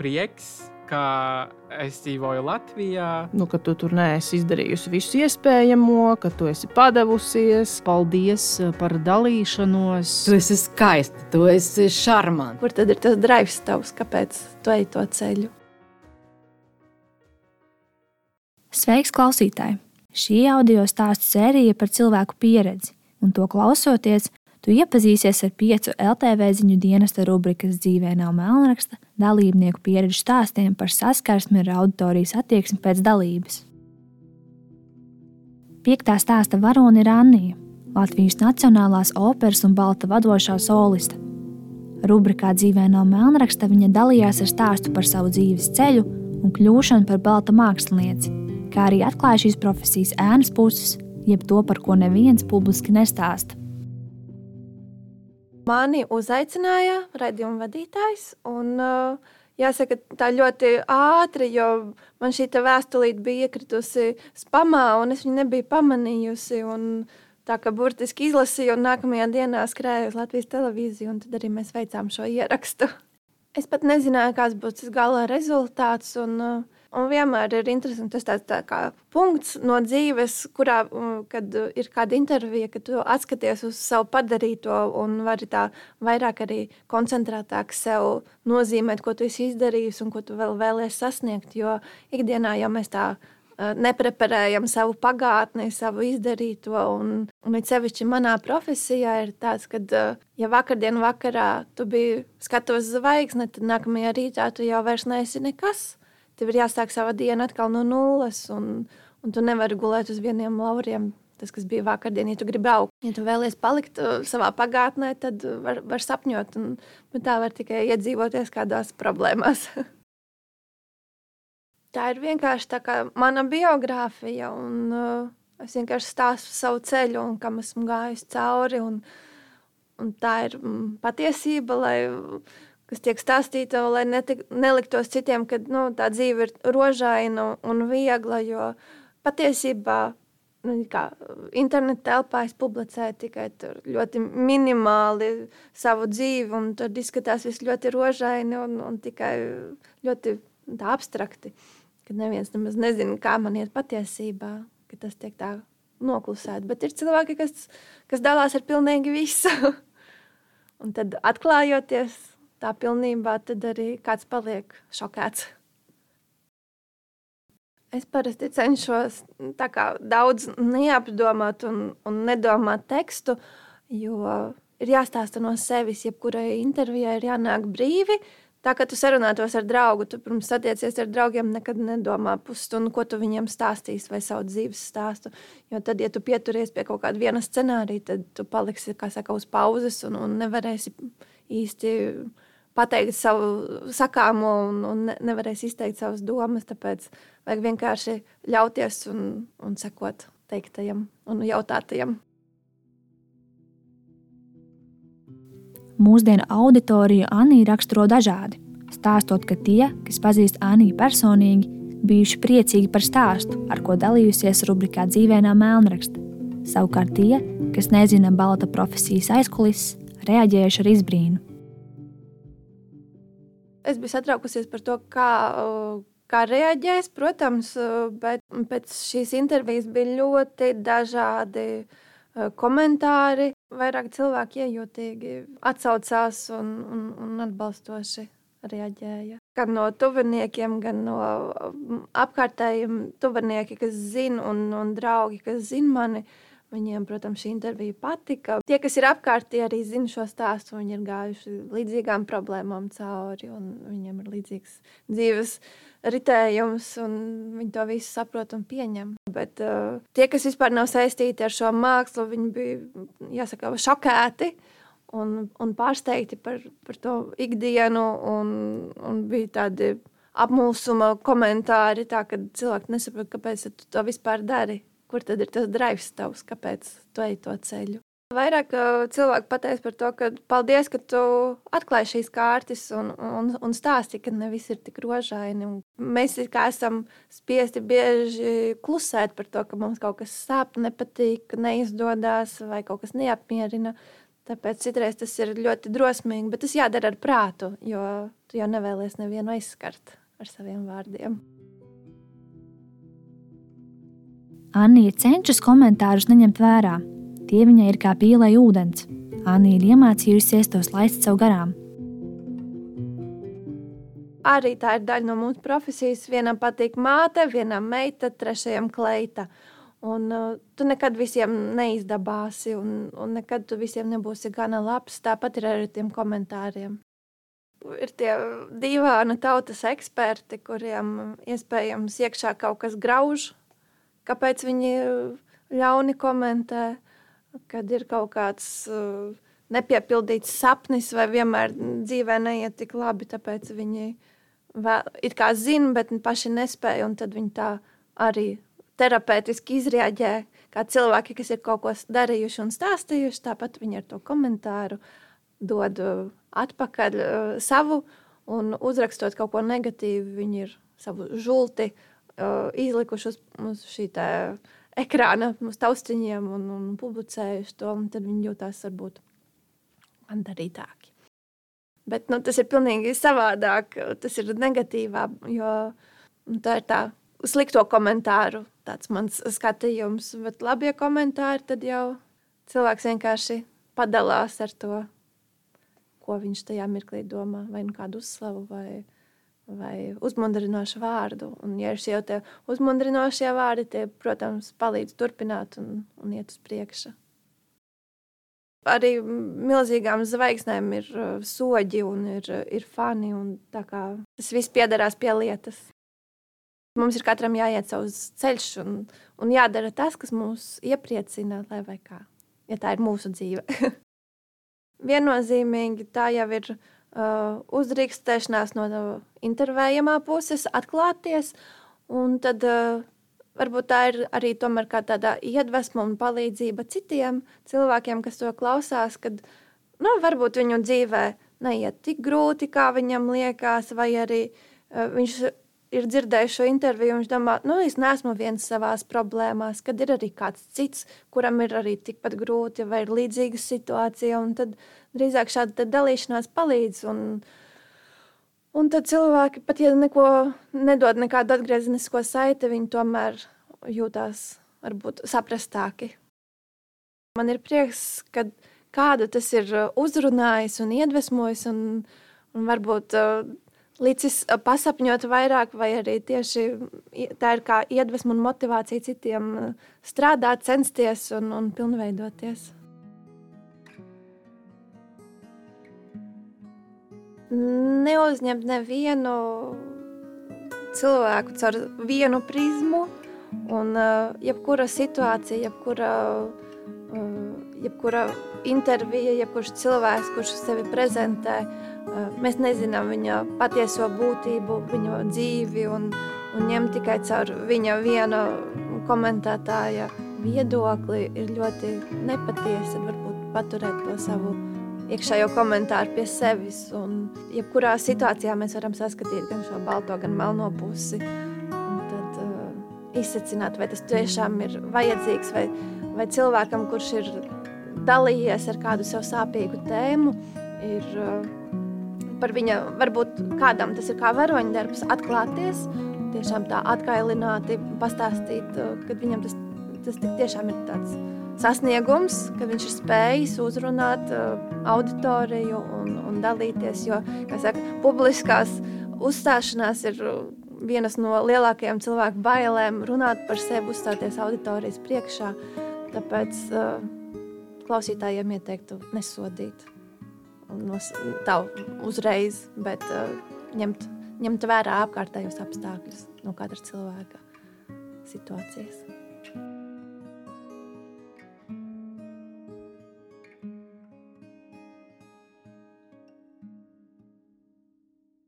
prieks, ka es dzīvoju Latvijā. Nu, ka tu tur neesi izdarījusi visu iespējamo, ka tu esi padavusies. Paldies eh, par dalīšanos. Tu esi skaista, tu esi šarmants. Kur tad ir tas drives tavs, kāpēc tu ej to ceļu? Sveiks, klausītāji! Šī audio stāstu sērija par cilvēku pieredzi, un to klausoties, tu iepazīsies ar piecu LTV ziņu dienesta rubrikas dzīvē nav melnraksta dalībnieku pieredžu stāstiem par saskarsmi ar auditorijas attieksmi pēc dalības. Piektā stāsta varone ir Annija, Latvijas Nacionālās operas un balta vadošā soliste. Rubrikā dzīvē nav melnraksta viņa dalījās ar stāstu par savu dzīves ceļu un kļūšanu par balta mākslinieci, kā arī atklāja šīs profesijas ēnas puses, jeb to, par ko neviens publiski nestāsta. Mani uzaicināja raidījuma vadītājs. Un, uh, Jāsaka, tā ļoti ātri, jo man šī vēstulīte bija iekritusi spamā, un es viņu nebiju pamanījusi. Un, tā kā burtiski izlasīju, un nākamajā dienā skrēju uz Latvijas televīziju, un tad arī mēs veicām šo ierakstu. Es pat nezināju, kāds būs tas gala rezultāts. Un, uh, Un vienmēr ir interesanti tas tāds tā kā punkts no dzīves, kurā, mm, kad ir kāda intervija, kad tu atskaties uz savu padarīto un vari tā vairāk arī koncentrētāk sev nozīmēt, ko tu esi izdarījis un ko tu vēl vēlēsies sasniegt. Jo ikdienā jau mēs tā nepreparējam savu pagātni, savu izdarīto. Un, un it sevišķi manā profesijā ir tāds, ka, ja vakardien vakarā tu biji skatos zvaigzni, tad nākamajā rītā tu jau vairs neesi nekas tev ir jāsāk sava diena atkal no nulles, un, un tu nevari gulēt uz vieniem lauriem. Tas, kas bija vakardien, ja tu gribi augt, ja tu vēlies palikt uh, savā pagātnē, tad var, var sapņot, un tā var tikai iedzīvoties kādās problēmās. tā ir vienkārši tā kā mana biogrāfija, un uh, es vienkārši stāstu savu ceļu, un kam esmu gājis cauri. Un, un tā ir mm, patiesība, lai kas tiek stāstīta, lai netik, neliktos citiem, ka nu, tā dzīve ir rožaina un viegla. Jo patiesībā nu, kā, internetā telpā es publicēju tikai ļoti minimāli savu dzīvi, un tur izskatās viss ļoti rožaini un, un tikai ļoti abstrakti. Kad neviens nemaz nezina, kā man iet patiesībā, ka tas tiek tā noklusēts. Bet ir cilvēki, kas, kas dalās ar pilnīgi visu. un tad atklājoties, tā pilnībā, tad arī kāds paliek šokēts. Es parasti cenšos daudz neapdomāt un, un nedomāt tekstu, jo ir jāstāsta no sevis. Jebkurai intervijai ir jānāk brīvi. Tā kā tu sarunātos ar draugu, tu pirms satiecies ar draugiem, nekad nedomā pusstundu, ko tu viņiem stāstīsi vai savu dzīves stāstu. Jo tad, ja tu pieturies pie kaut kāda viena scenārija, tad tu paliksi saka, uz pauzes un, un nevarēsi īsti pateikt savu sakāmo un, un nevarēs izteikt savas domas. Tāpēc vajag vienkārši ļauties un, un sekot teiktajam un jautātajam. Mūsdienu auditoriju Anī raksturo dažādi. Stāstot, ka tie, kas pazīst Anī personīgi, bijuši priecīgi par stāstu, ar ko dalījusies rubrikā Dzīvēnā Melnraksta. Savukārt tie, kas nezina balta profesijas aizkulises, reaģējuši ar izbrīnu. Es biju satraukusies par to, kā, kā reaģēs, protams, bet pēc šīs intervijas bija ļoti dažādi komentāri. Vairāk cilvēki iejūtīgi atsaucās un, un, un atbalstoši reaģēja. Gan no tuviniekiem, gan no apkārtējiem tuvinieki, kas zina, un, un draugi, kas zina mani. Uh, Viņiem, protams, šī intervija patika. Tie, kas ir apkārt, tie arī zina šo stāstu. Viņi ir gājuši līdzīgām problēmām cauri, un viņiem ir līdzīgs dzīves ritējums, un viņi to visu saprot un pieņem. Bet uh, tie, kas vispār nav saistīti ar šo mākslu, viņi bija, jāsaka, šokēti. Un, un pārsteigti par, par to ikdienu, un, un bija tādi apmulsuma komentāri, tā, ka cilvēki nesaprot, kāpēc tu to vispār dari kur tad ir tas drives tavs, kāpēc tu ej to ceļu. Vairāk cilvēku pateiks par to, ka paldies, ka tu atklāji šīs kārtas un, un, un stāsti, ka ne viss ir tik rožaini. Mēs esam spiesti bieži klusēt par to, ka mums kaut kas sāp, nepatīk, neizdodas vai kaut kas neapmierina. Tāpēc citreiz tas ir ļoti drosmīgi, bet tas jādara ar prātu, jo tu jau nevēlies nevienu aizskart ar saviem vārdiem. Anija cenšas komentārus neņemt vērā. Tie viņai ir kā pīlai ūdens. Anija ir iemācījusies tos laist sev garām. Arī tā ir daļa no mūsu profesijas. Vienam patīk māte, vienam meita, trešajam kleita. Un, uh, tu nekad visiem neizdabāsi, un, un nekad tu visiem nebūsi gana labs. Tāpat ir arī ar tiem komentāriem. Ir tie dīvaini tautas eksperti, kuriem iespējams iekšā kaut kas grauž, kāpēc viņi ļauni komentē, kad ir kaut kāds uh, nepiepildīts sapnis vai vienmēr dzīvē neiet tik labi, tāpēc viņi vēl, it kā zina, bet paši nespēja, un tad viņi tā arī terapeitiski izreaģē, kā cilvēki, kas ir kaut ko darījuši un stāstījuši, tāpat viņi ar to komentāru dod uh, atpakaļ uh, savu, un uzrakstot kaut ko negatīvu, viņi ir savu žulti uh, izlikuši uz, uz šī ekrāna, uz taustiņiem un, un publicējuši to, un tad viņi jūtās varbūt gandarītāki. Bet nu, tas ir pilnīgi savādāk. Tas ir negatīvā, jo nu, tā ir tā slikto komentāru tāds mans skatījums. Bet labie komentāri tad jau cilvēks vienkārši padalās ar to, ko viņš tajā mirklī domā. Vai nu kādu uzslavu, vai, vai uzmundrinošu vārdu. Un, ja ir šie uzmundrinošie vārdi, tie, protams, palīdz turpināt un, un iet uz priekšu. Arī milzīgām zvaigznēm ir uh, soļi un ir, uh, ir fani. Un tas viss piederās pie lietas. Mums ir katram jāiet savs ceļš un, un jādara tas, kas mūs iepriecina, lai vai kā. Ja tā ir mūsu dzīve. Viennozīmīgi tā jau ir uh, uzdrīkstēšanās no intervējamā puses, atklāties. Un tad uh, varbūt tā ir arī tāda iedvesma un palīdzība citiem cilvēkiem, kas to klausās, kad nu, varbūt viņu dzīvē neiet tik grūti, kā viņam liekas, vai arī uh, viņš ir dzirdējis šo interviju, viņš domā, nu, es neesmu viens savā problēmās, kad ir arī kāds cits, kuram ir arī tikpat grūti vai ir līdzīga situācija. Tad drīzāk šāda dalīšanās palīdz. Un, Un tad cilvēki, pat ja neko nedod nekādu atgriezenisko saiti, viņi tomēr jūtās varbūt saprastāki. Man ir prieks, ka kādu tas ir uzrunājis un iedvesmojis, un, un varbūt uh, licis pasapņot vairāk, vai arī tieši tā ir kā iedvesma un motivācija citiem strādāt, censties un, un pilnveidoties. neuzņemt nevienu cilvēku caur vienu prizmu. Un, uh, jebkura situācija, jebkura, uh, jebkura intervija, jebkurš cilvēks, kurš sevi prezentē, uh, mēs nezinām viņa patieso būtību, viņa dzīvi un, un ņemt tikai caur viņa viena komentētāja viedokli ir ļoti nepatiesi. Varbūt paturēt to savu iekšējo komentāru pie sevis. Un, jebkurā situācijā mēs varam saskatīt gan šo balto, gan melno pusi. Un tad uh, izsecināt, vai tas tiešām ir vajadzīgs, vai, vai cilvēkam, kurš ir dalījies ar kādu savu sāpīgu tēmu, ir uh, par viņa, varbūt kādam tas ir kā varoņdarbs, atklāties, tiešām tā atkailināti pastāstīt, uh, kad viņam tas, tas tiešām ir tāds sasniegums, ka viņš ir spējis uzrunāt uh, auditoriju un, un dalīties. Jo, kā saka, publiskās uzstāšanās ir uh, vienas no lielākajām cilvēku bailēm runāt par sevi, uzstāties auditorijas priekšā. Tāpēc klausītājiem ieteiktu nesodīt tā uzreiz, bet uh, ņemt, ņemt vērā apkārtējos apstākļus no katra cilvēka situācijas.